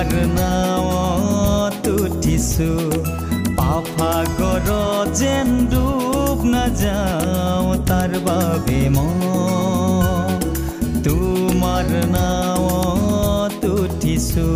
তোমাৰ নাৱত উঠিছো পাফাগৰ যেন ডুব নাযাওঁ তাৰ বাবে তোমাৰ নাৱত উঠিছো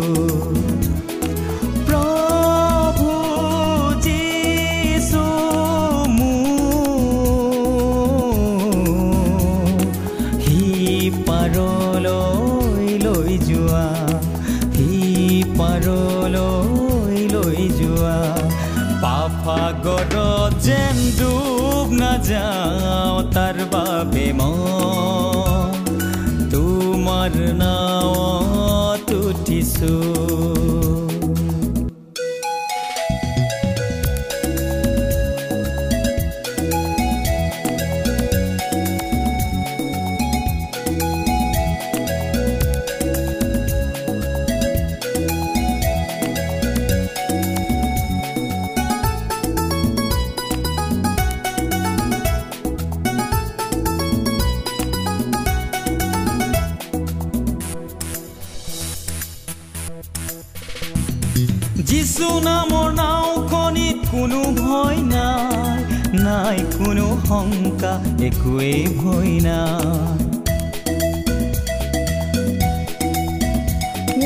একোৱেই নাই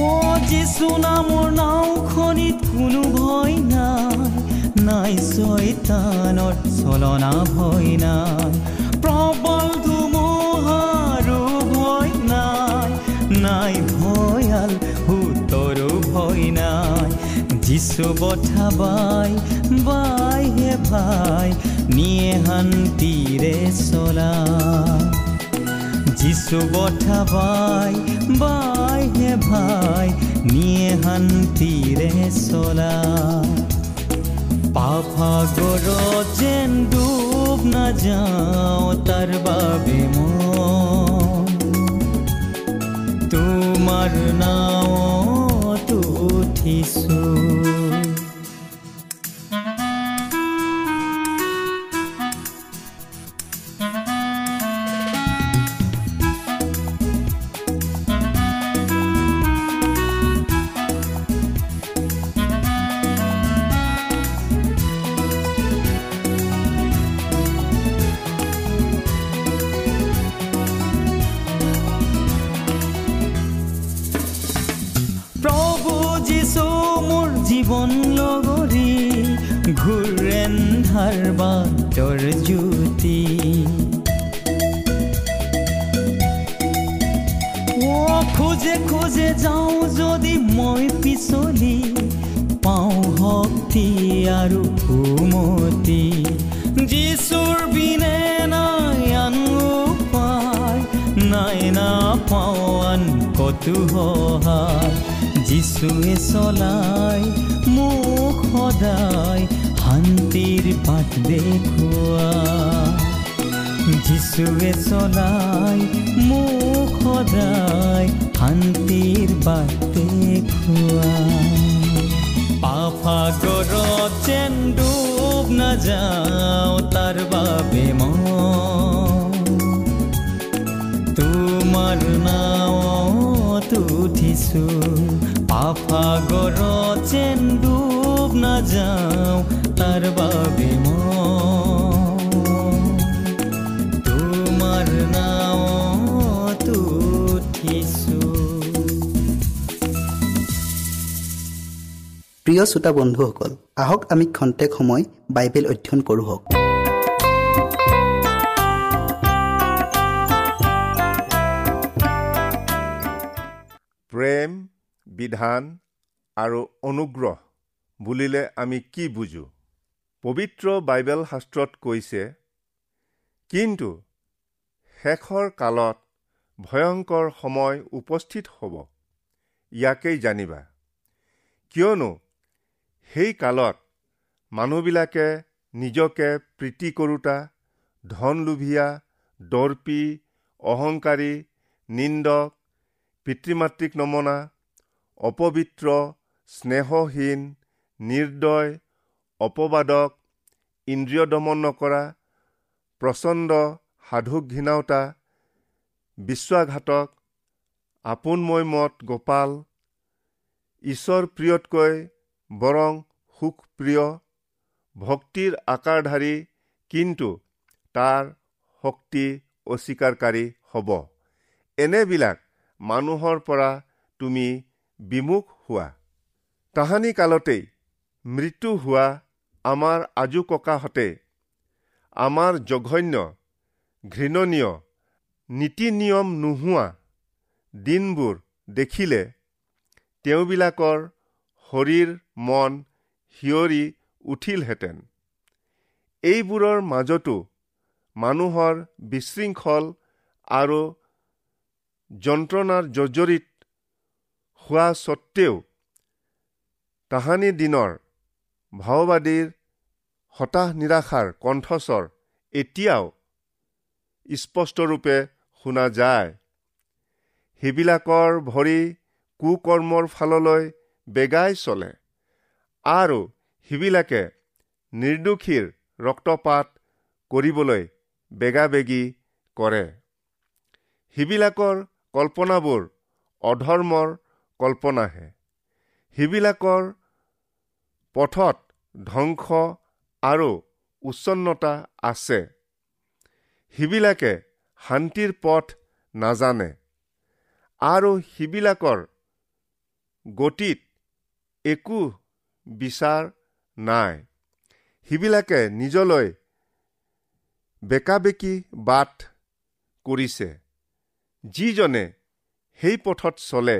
অ যিচু নামৰ নাওখনিত কোনো ভয় নাই নাই ছয়তানৰ চলনা ভয় নাই প্ৰবল ধুমুহাৰো ভয় নাই নাই ভয়াল সুতৰো ভয় নাই যিচু বঠা বাই বাই হে ভাই নিয়ে শান্তিৰে চলা যিচু বঠা বাই বাই হে ভাই, নিয়ে শান্তিৰে চলা পাফাগৰ যেন ডুব নাযাওঁ তাৰ বাবে মই তোমাৰ নাৱত উঠিছো জীৱন লগৰী ঘূৰেন ধাৰ বাটৰ জ্যোতি। খোজে খোজে যাওঁ যদি মই পিছলি পাওঁ শক্তি আৰু সুমতি। যিচুৰ বিনে নাই আন উপায় নাই নাপাওঁ আন কতো সহায়। যিচুৱে চলাই মোক সদায় শান্তিৰ পাঠ দেখুৱা যিচুৱে চলাই মোক সদায় শান্তিৰ বাটে খোৱা পাফাগৰত যেন ডুব নাযাওঁ তাৰ বাবে মই তোমাৰ নাৱত উঠিছো। পাফাগৰত যেন ডুব নাযাওঁ তাৰ বাবে মই তোমাৰ নাৱত উঠিছো প্ৰিয় শ্ৰোতা বন্ধুসকল আহক আমি খন্তেক সময় বাইবেল অধ্যয়ন কৰোঁ হওক। প্ৰেম বিধান আৰু অনুগ্ৰহ বুলিলে আমি কি বুজো? পবিত্ৰ বাইবেল শাস্ত্ৰত কৈছে কিন্তু শেষৰ কালত ভয়ংকৰ সময় উপস্থিত হ'ব। ইয়াকেই জানিবা। কিয়নো সেই কালত মানুহবিলাকে নিজকে প্ৰীতি কৰোতা ধনলোভীয়া দৰ্পী অহংকাৰী নিন্দক পিতৃ মাতৃক নমনা অপবিত্ৰ স্নেহহীন নিৰ্দয় অপবাদক ইন্দ্ৰিয় দমন নকৰা প্ৰচণ্ড সাধুক ঘৃণাওতা বিশ্বাসঘাতক আপোনময় মত গোপাল ঈশ্বৰ প্ৰিয়তকৈ বৰং সুখপ্ৰিয় ভক্তিৰ আকাৰধাৰী কিন্তু তাৰ শক্তি অস্বীকাৰকাৰী হ'ব। এনেবিলাক মানুহৰ পৰা তুমি বিমুখ হোৱা। তাহানি কালতেই মৃত্যু হোৱা আমাৰ আজু ককাহঁতে আমাৰ জঘন্য ঘৃণনীয় নীতি নিয়ম নোহোৱা দিনবোৰ দেখিলে তেওঁবিলাকৰ শৰীৰ মন হিয়ৰি উঠিলহেঁতেন। এইবোৰৰ মাজতো মানুহৰ বিশৃংখল আৰু যন্ত্ৰণাৰ জৰ্জৰিত হোৱা স্বত্তেও তাহানি দিনৰ ভাওবাদীৰ হতাশ নিৰাশাৰ কণ্ঠস্বৰ এতিয়াও স্পষ্টৰূপে শুনা যায়। সেইবিলাকৰ ভৰি কুকৰ্মৰ ফাললৈ বেগাই চলে আৰু সিবিলাকে নিৰ্দোষীৰ ৰক্তপাত কৰিবলৈ বেগাবেগি কৰে। সিবিলাকৰ কল্পনাবোৰ অধৰ্মৰ কল্পনাহে সিবিলাকৰ পথত ধ্বংস আৰু উচ্ছন্নতা আছে। সিবিলাকে শান্তিৰ পথ নাজানে আৰু সিবিলাকৰ গতিত একো বিচাৰ নাই। সিবিলাকে নিজলৈ বেকাবেকি বাট কৰিছে। যিজনে সেই পথত চলে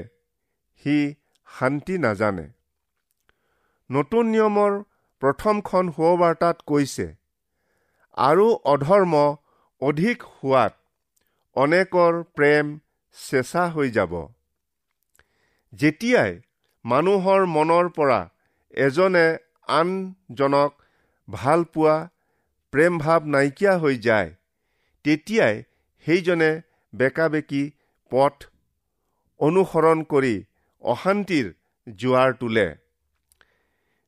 সি শান্তি নাজানে। নতুন নিয়মৰ প্ৰথমখন সুবাৰ্তাত কৈছে আৰু অধৰ্ম অধিক হোৱাত অনেকৰ প্ৰেম চেঁচা হৈ যাব। যেতিয়াই মানুহৰ মনৰ পৰা এজনে আনজনক ভাল পোৱা প্ৰেম ভাৱ নাইকিয়া হৈ যায় তেতিয়াই সেইজনে বেকাবেকি পথ অনুসৰণ কৰি অশান্তিৰ জোৱাৰ তোলে।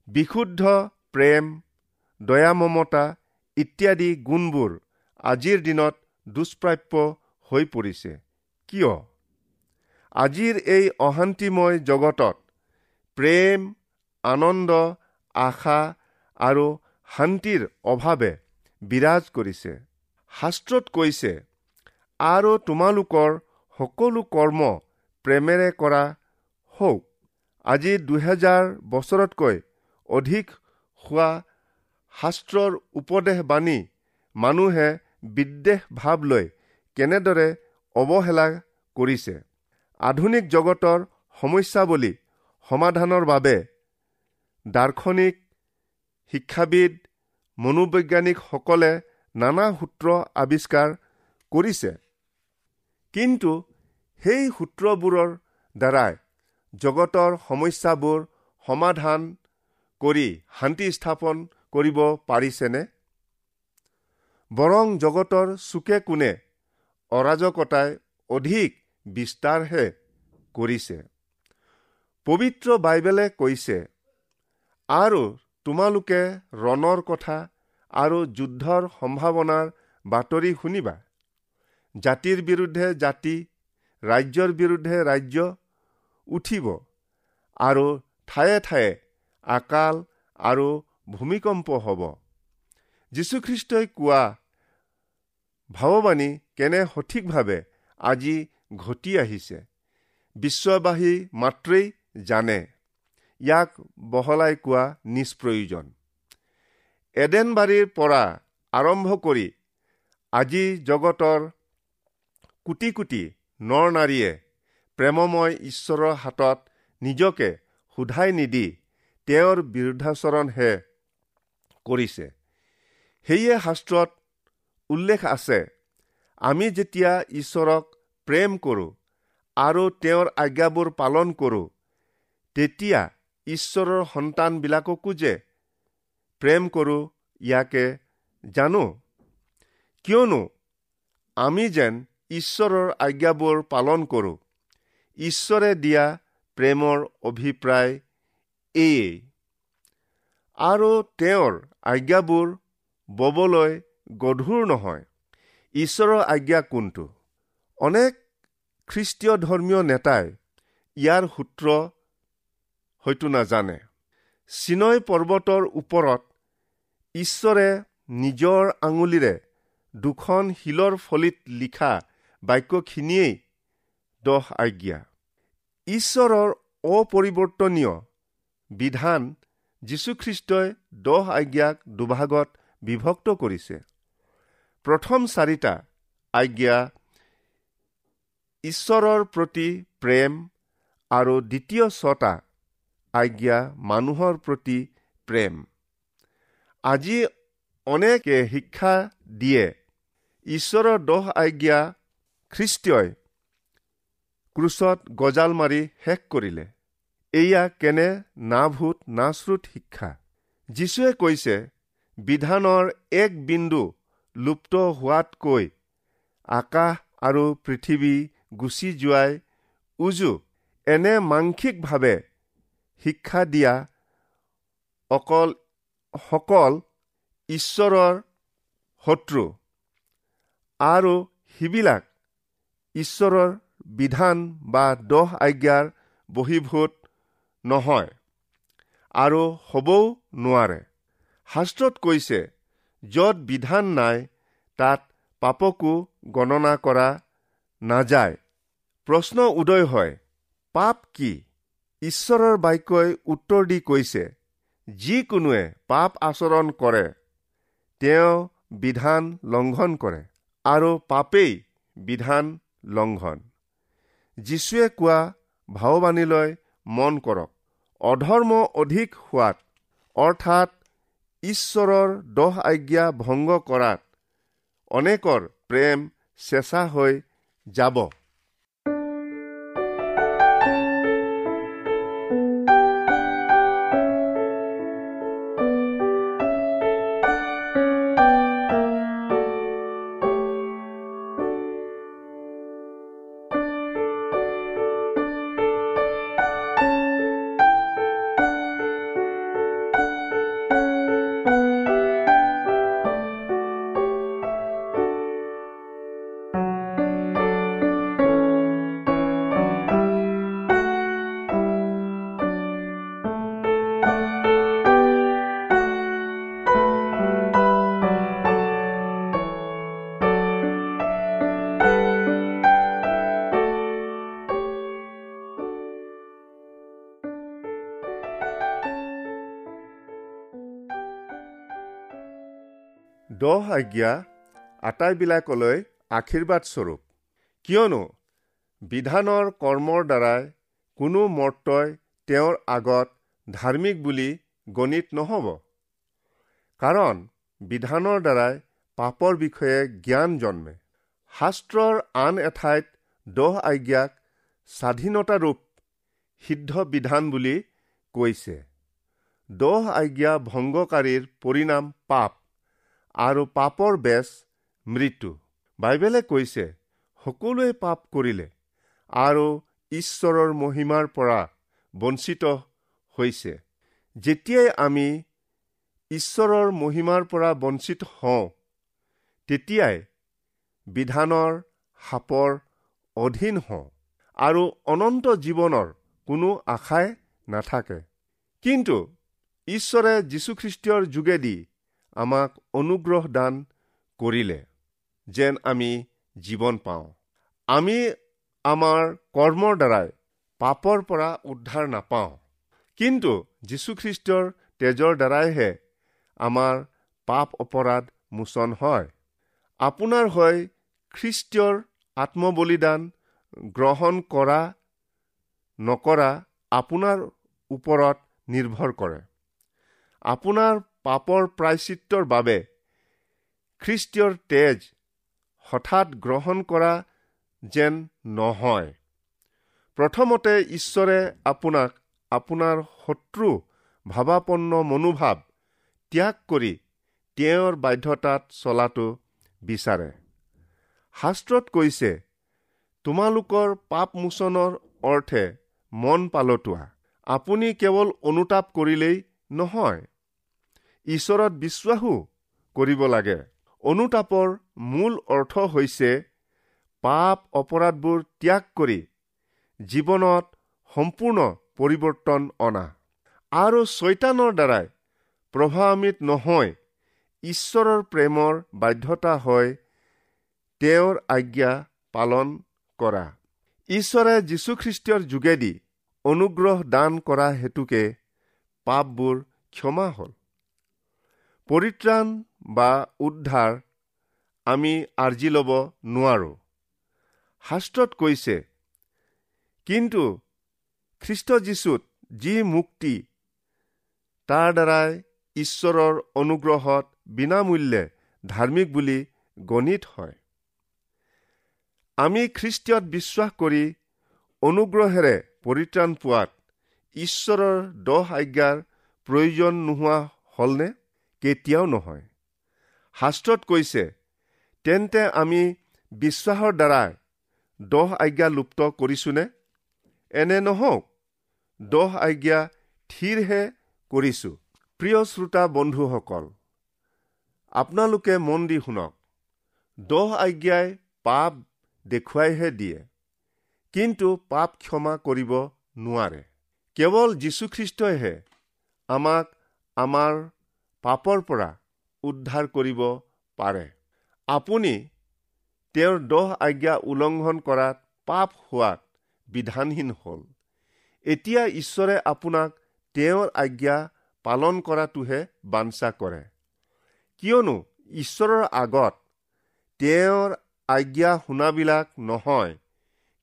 বিশুদ্ধ প্ৰেম দয়া মমতা ইত্যাদি গুণবোৰ আজিৰ দিনত দুষ্প্ৰাপ্য হৈ পৰিছে। কিয়? আজিৰ এই অশান্তিময় জগতত প্ৰেম আনন্দ আশা আৰু শান্তিৰ অভাৱে বিৰাজ কৰিছে। শাস্ত্ৰত কৈছে আৰু তোমালোকৰ সকলো কৰ্ম প্ৰেমেৰে কৰা হওক আজি দুহেজাৰ বছৰতকৈ অধিক হোৱা শাস্ত্ৰৰ উপদেশ বাণী মানুহে বিদ্বেষ ভাৱ লৈ কেনেদৰে অৱহেলা কৰিছে? আধুনিক জগতৰ সমস্যাৱলী সমাধানৰ বাবে দাৰ্শনিক শিক্ষাবিদ মনোবৈজ্ঞানিকসকলে নানা সূত্ৰ আৱিষ্কাৰ কৰিছে। কিন্তু সেই সূত্ৰবোৰৰ দ্বাৰাই জগতৰ সমস্যাবোৰ সমাধান কৰি শান্তি স্থাপন কৰিব পাৰিছেনে? বৰং জগতৰ চুকে কোণে অৰাজকতাই অধিক বিস্তাৰহে কৰিছে। পবিত্ৰ বাইবেলে কৈছে আৰু তোমালোকে ৰণৰ কথা আৰু যুদ্ধৰ সম্ভাৱনাৰ বাতৰি শুনিবা। জাতিৰ বিৰুদ্ধে জাতি ৰাজ্যৰ বিৰুদ্ধে ৰাজ্য উঠিব আৰু ঠায়ে ঠায়ে আকাল আৰু ভূমিকম্প হ'ব। যীশুখ্ৰীষ্টই কোৱা ভাৱবাণী কেনে সঠিকভাৱে আজি ঘটি আহিছে বিশ্ববাসী মাত্ৰেই জানে। ইয়াক বহলাই কোৱা নিষ্প্ৰয়োজন। এডেনবাৰীৰ পৰা আৰম্ভ কৰি আজি জগতৰ কোটি কোটি নৰ নাৰীয়ে প্ৰেমময় ঈশ্বৰৰ হাতত নিজকে সোধাই নিদি তেওঁৰ বিৰুদ্ধাচৰণহে কৰিছে। সেয়ে শাস্ত্ৰত উল্লেখ আছে আমি যেতিয়া ঈশ্বৰক প্ৰেম কৰোঁ আৰু তেওঁৰ আজ্ঞাবোৰ পালন কৰোঁ তেতিয়া ঈশ্বৰৰ সন্তানবিলাককো যে প্ৰেম কৰোঁ ইয়াকে জানো। কিয়নো আমি যেন ঈশ্বৰৰ আজ্ঞাবোৰ পালন কৰোঁ ঈশ্বৰে দিয়া প্ৰেমৰ অভিপ্ৰায় এইয়েই আৰু তেওঁৰ আজ্ঞাবোৰ ববলৈ গধুৰ নহয়। ঈশ্বৰৰ আজ্ঞা কোনটো? অনেক খ্ৰীষ্টীয় ধৰ্মীয় নেতাই ইয়াৰ সূত্ৰ হয়তো নাজানে। চিনয় পৰ্বতৰ ওপৰত ঈশ্বৰে নিজৰ আঙুলিৰে দুখন শিলৰ ফলিত লিখা বাক্যখিনিয়েই দহ আজ্ঞা। ঈশ্বৰৰ অপৰিৱৰ্তনীয় বিধান যীশুখ্ৰীষ্টই দহ আজ্ঞাক দুভাগত বিভক্ত কৰিছে। প্ৰথম চাৰিটা আজ্ঞা ঈশ্বৰৰ প্ৰতি প্ৰেম আৰু দ্বিতীয় ছটা আজ্ঞা মানুহৰ প্ৰতি প্ৰেম। আজি অনেকে শিক্ষা দিয়ে ঈশ্বৰৰ দহ আজ্ঞা খ্ৰীষ্টই ক্ৰুচত গজাল মাৰি শেষ কৰিলে। এয়া কেনে না ভূত না শ্ৰুত শিক্ষা? যীশুৱে কৈছে বিধানৰ এক বিন্দু লুপ্ত হোৱাতকৈ আকাশ আৰু পৃথিৱী গুচি যোৱাই উজু। এনে মাংসিকভাৱে শিক্ষা দিয়া অকল সকল ঈশ্বৰৰ শত্ৰু আৰু সিবিলাক ঈশ্বৰৰ বিধান বা দহ আজ্ঞাৰ বহিভূত নহয় আৰু হ'বও নোৱাৰে। শাস্ত্ৰত কৈছে য'ত বিধান নাই তাত পাপকো গণনা কৰা নাযায়। প্ৰশ্ন উদয় হয় পাপ কি? ঈশ্বৰৰ বাক্যই উত্তৰ দি কৈছে যিকোনোৱে পাপ আচৰণ কৰে তেওঁ বিধান লংঘন কৰে আৰু পাপেই বিধান লংঘন। যীশুৱে কোৱা ভাওবাণীলৈ মন কৰক। অধৰ্ম অধিক হোৱাত অৰ্থাৎ ঈশ্বৰৰ দহ আজ্ঞা ভংগ কৰাত অনেকৰ প্ৰেম চেঁচা হৈ যাব। দহ আজ্ঞা আটাইবিলাকলৈ আশীৰ্বাদ স্বৰূপ। কিয়নো বিধানৰ কৰ্মৰ দ্বাৰাই কোনো মৰ্তই তেওঁৰ আগত ধাৰ্মিক বুলি গণিত নহ'ব। কাৰণ বিধানৰ দ্বাৰাই পাপৰ বিষয়ে জ্ঞান জন্মে। শাস্ত্ৰৰ আন এঠাইত দহ আজ্ঞাক স্বাধীনতাৰূপ সিদ্ধ বিধান বুলি কৈছে। দহ আজ্ঞা ভংগকাৰীৰ পৰিণাম পাপ। আৰু পাপৰ বেচ মৃত্যু। বাইবেলে কৈছে সকলোৱে পাপ কৰিলে আৰু ঈশ্বৰৰ মহিমাৰ পৰা বঞ্চিত হৈছে। যেতিয়াই আমি ঈশ্বৰৰ মহিমাৰ পৰা বঞ্চিত হওঁ তেতিয়াই বিধানৰ সাপৰ অধীন হওঁ আৰু অনন্ত জীৱনৰ কোনো আশাই নাথাকে। কিন্তু ঈশ্বৰে যীশুখ্ৰীষ্টৰ যোগেদি আমাক অনুগ্ৰহ দান কৰিলে যেন আমি জীৱন পাওঁ। আমি আমাৰ কৰ্মৰ দ্বাৰাই পাপৰ পৰা উদ্ধাৰ নাপাওঁ। কিন্তু যীশুখ্ৰীষ্টৰ তেজৰ দ্বাৰাইহে আমাৰ পাপ অপৰাধ মোচন হয়। আপোনাৰ হৈ খ্ৰীষ্টীয়ৰ আত্মবলিদান গ্ৰহণ কৰা নকৰা আপোনাৰ ওপৰত নিৰ্ভৰ কৰে। আপোনাৰ পাপৰ প্ৰায়চিত্ৰৰ বাবে খ্ৰীষ্টীয়ৰ তেজ হঠাৎ গ্ৰহণ কৰা যেন নহয়। প্ৰথমতে ঈশ্বৰে আপোনাক আপোনাৰ শত্ৰু ভাৱাপন্ন মনোভাৱ ত্যাগ কৰি তেওঁৰ বাধ্যতাত চলাটো বিচাৰে। শাস্ত্ৰত কৈছে তোমালোকৰ পাপমোচনৰ অৰ্থে মন পালতোৱা আপুনি কেৱল অনুতাপ কৰিলেই নহয় ঈশ্বৰত বিশ্বাসো কৰিব লাগে। অনুতাপৰ মূল অৰ্থ হৈছে পাপ অপৰাধবোৰ ত্যাগ কৰি জীৱনত সম্পূৰ্ণ পৰিৱৰ্তন অনা। আৰু ছৈতানৰ দ্বাৰাই প্ৰভাৱান্বিত নহয় ঈশ্বৰৰ প্ৰেমৰ বাধ্যতা হয় তেওঁৰ আজ্ঞা পালন কৰা। ঈশ্বৰে যীশুখ্ৰীষ্টৰ যোগেদি অনুগ্ৰহ দান কৰা হেতুকে পাপবোৰ ক্ষমা হ'ল। পৰিত্ৰাণ বা উদ্ধাৰ আমি আৰ্জি ল'ব নোৱাৰোঁ। শাস্ত্ৰত কৈছে কিন্তু খ্ৰীষ্ট যীশুত যি মুক্তি তাৰ দ্বাৰাই ঈশ্বৰৰ অনুগ্ৰহত বিনামূল্যে ধাৰ্মিক বুলি গণিত হয়। আমি খ্ৰীষ্টীয়ত বিশ্বাস কৰি অনুগ্ৰহেৰে পৰিত্ৰাণ পোৱাত ঈশ্বৰৰ দহ আজ্ঞাৰ প্ৰয়োজন নোহোৱা হ'লনে? কেতিয়াও নহয়। শাস্ত্ৰত কৈছে তেন্তে আমি বিশ্বাসৰ দ্বাৰাই দহ আজ্ঞা লুপ্ত কৰিছোনে? এনে নহওক দহ আজ্ঞা থিৰহে কৰিছো। প্ৰিয় শ্ৰোতা বন্ধুসকল আপোনালোকে মন দি শুনক। দহ আজ্ঞাই পাপ দেখুৱাইহে দিয়ে কিন্তু পাপ ক্ষমা কৰিব নোৱাৰে। কেৱল যীশুখ্ৰীষ্টইহে আমাক আমাৰ পাপৰ পৰা উদ্ধাৰ কৰিব পাৰে। আপুনি তেওঁৰ দহ আজ্ঞা উলংঘন কৰাত পাপ হোৱাত বিধানহীন হ'ল। এতিয়া ঈশ্বৰে আপোনাক তেওঁৰ আজ্ঞা পালন কৰাটোহে বাঞ্ছা কৰে। কিয়নো ঈশ্বৰৰ আগত তেওঁৰ আজ্ঞা শুনাবিলাক নহয়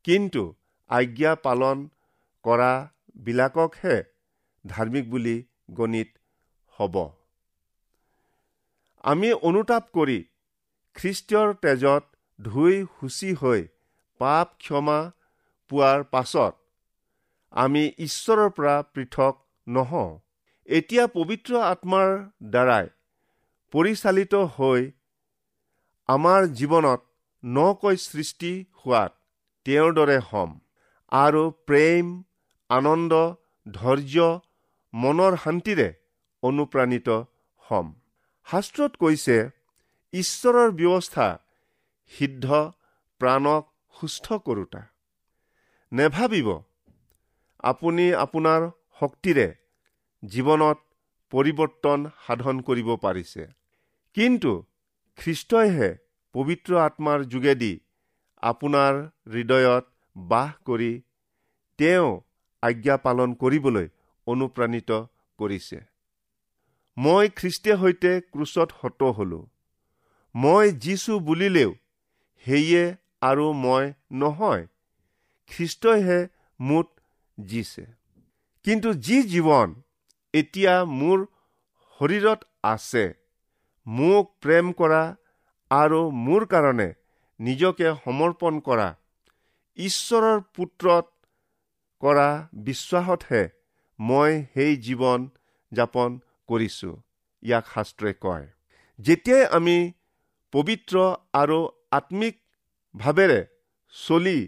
কিন্তু আজ্ঞা পালন কৰাবিলাককহে ধাৰ্মিক বুলি গণিত হ'ব। আমি অনুতাপ কৰি খ্ৰীষ্টীয়ৰ তেজত ধুই সূচী হৈ পাপ ক্ষমা পোৱাৰ পাছত আমি ঈশ্বৰৰ পৰা পৃথক নহওঁ। এতিয়া পবিত্ৰ আত্মাৰ দ্বাৰাই পৰিচালিত হৈ আমাৰ জীৱনত নকৈ সৃষ্টি হোৱাত তেওঁৰ দৰে হ'ম আৰু প্ৰেম আনন্দ ধৈৰ্য মনৰ শান্তিৰে অনুপ্ৰাণিত হ'ম। শাস্ত্ৰত কৈছে ঈশ্বৰৰ ব্যৱস্থা সিদ্ধ প্ৰাণক সুস্থ কৰোতা। নেভাবিব আপুনি আপোনাৰ শক্তিৰে জীৱনত পৰিৱৰ্তন সাধন কৰিব পাৰিছে। কিন্তু খ্ৰীষ্টইহে পবিত্ৰ আত্মাৰ যোগেদি আপোনাৰ হৃদয়ত বাস কৰি তেওঁ আজ্ঞা পালন কৰিবলৈ অনুপ্ৰাণিত কৰিছে। মই খ্ৰীষ্টে সৈতে ক্ৰুচত হত হলো। মই যিছো বুলিলেও সেয়ে আৰু মই নহয়। খ্ৰীষ্টইহে মোত জিছে। কিন্তু যি জীৱন এতিয়া মোৰ শৰীৰত আছে মোক প্ৰেম কৰা আৰু মোৰ কাৰণে নিজকে সমৰ্পণ কৰা ঈশ্বৰৰ পুত্ৰত কৰা বিশ্বাসতহে মই সেই জীৱন যাপন কৰিছো ইয়াক শাস্ত্ৰই কয়। যেতিয়াই আমি পবিত্ৰ আৰু আত্মিক ভাৱেৰে চলি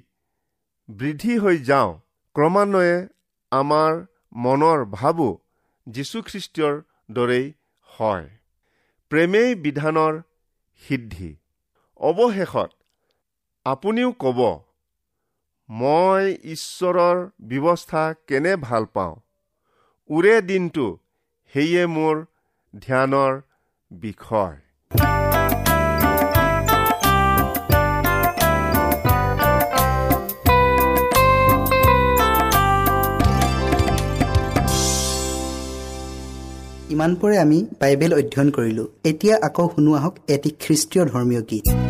বৃদ্ধি হৈ যাওঁ ক্ৰমান্বয়ে আমাৰ মনৰ ভাৱো যীশুখ্ৰীষ্টৰ দৰেই হয়। প্ৰেমেই বিধানৰ সিদ্ধি। অৱশেষত আপুনিও ক'ব মই ঈশ্বৰৰ ব্যৱস্থা কেনে ভাল পাওঁ? ওৰে দিনটো সেয়ে মোৰ ধ্যানৰ বিষয়। ইমানপৰে আমি বাইবেল অধ্যয়ন কৰিলোঁ। এতিয়া আকৌ শুনো আহক এটি খ্ৰীষ্টীয় ধৰ্মীয় গীত।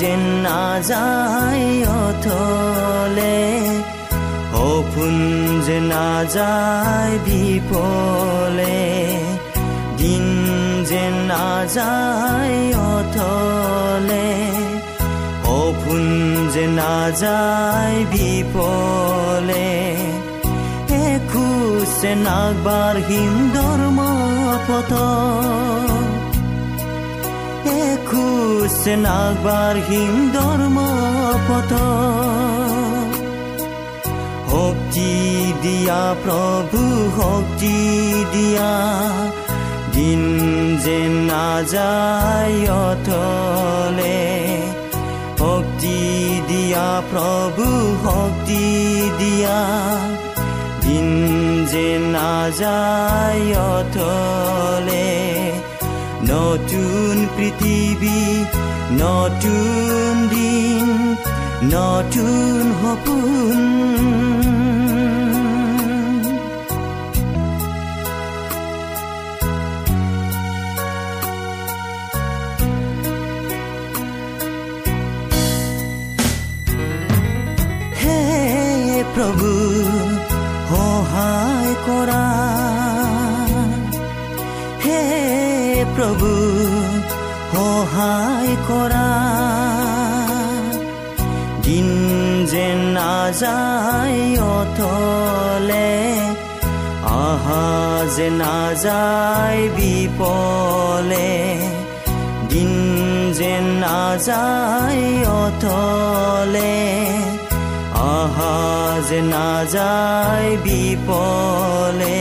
যেন নাযায় অথলে সপোন যে নাযায় বিফলে দিন যেন নাযায় অথলে সপোন যে নাযায় বিফলে এখোজে নাগবাঢ়িম ধৰ্ম পথ এখোজে নাগবাঢ়িম ধৰ্ম পথ শক্তি দিয়া প্ৰভু শক্তি দিয়া দিন যেন নাযায় অথলে। শক্তি দিয়া প্ৰভু শক্তি দিয়া দিন যে নাযায় অথলে। নতুন পৃথিৱী নতুন দিন নতুন সপোন হে সহায় কৰা দিন যেন নাযায় অথলে, আহা যে নাযায় বিপলে। দিন যেন নাযায় অথলে, আহা যে নাযায় বিপলে।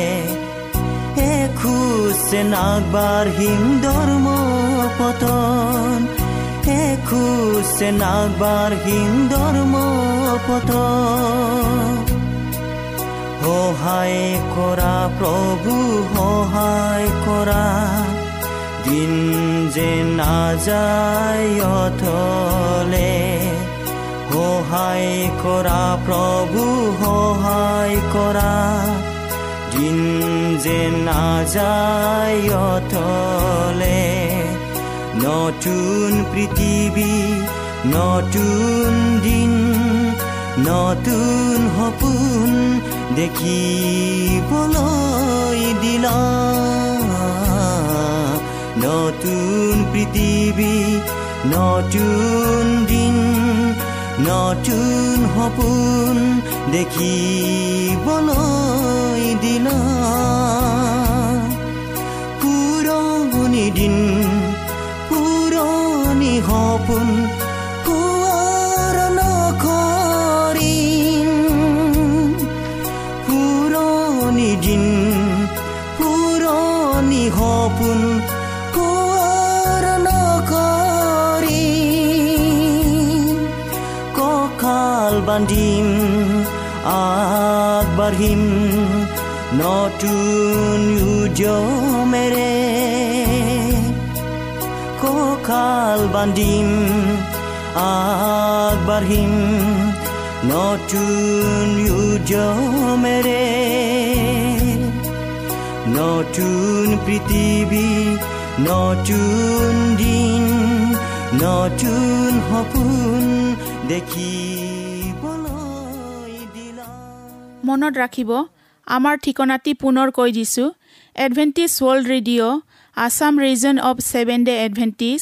এখোজ যে নাগবাঢ়িম ধৰ্ম পতন এখোজ যে নাগবাঢ়িম ধৰ্ম পতন সহায় কৰা প্ৰভু সহায় কৰা দিন যে নাযায় অথলে। সহায় কৰা প্ৰভু সহায় কৰা দিন যে নাযায় অথলে। নতুন পৃথিৱী নতুন দিন নতুন সপোন দেখিবলৈ দিলা নতুন পৃথিৱী নতুন দিন নতুন সপোন দেখিবলৈ দিলা পুৰণি দিন সপোন বান্ধিম আগবাঢ়িম নতুন উদ্যমেৰে নতুন পৃথিৱী নতুন দিন নতুন সপোন দিলা মনত ৰাখিব আমাৰ ঠিকনাটি পুনৰ কৈ দিছোঁ Adventist World Radio' Assam region of Seven Day Adventist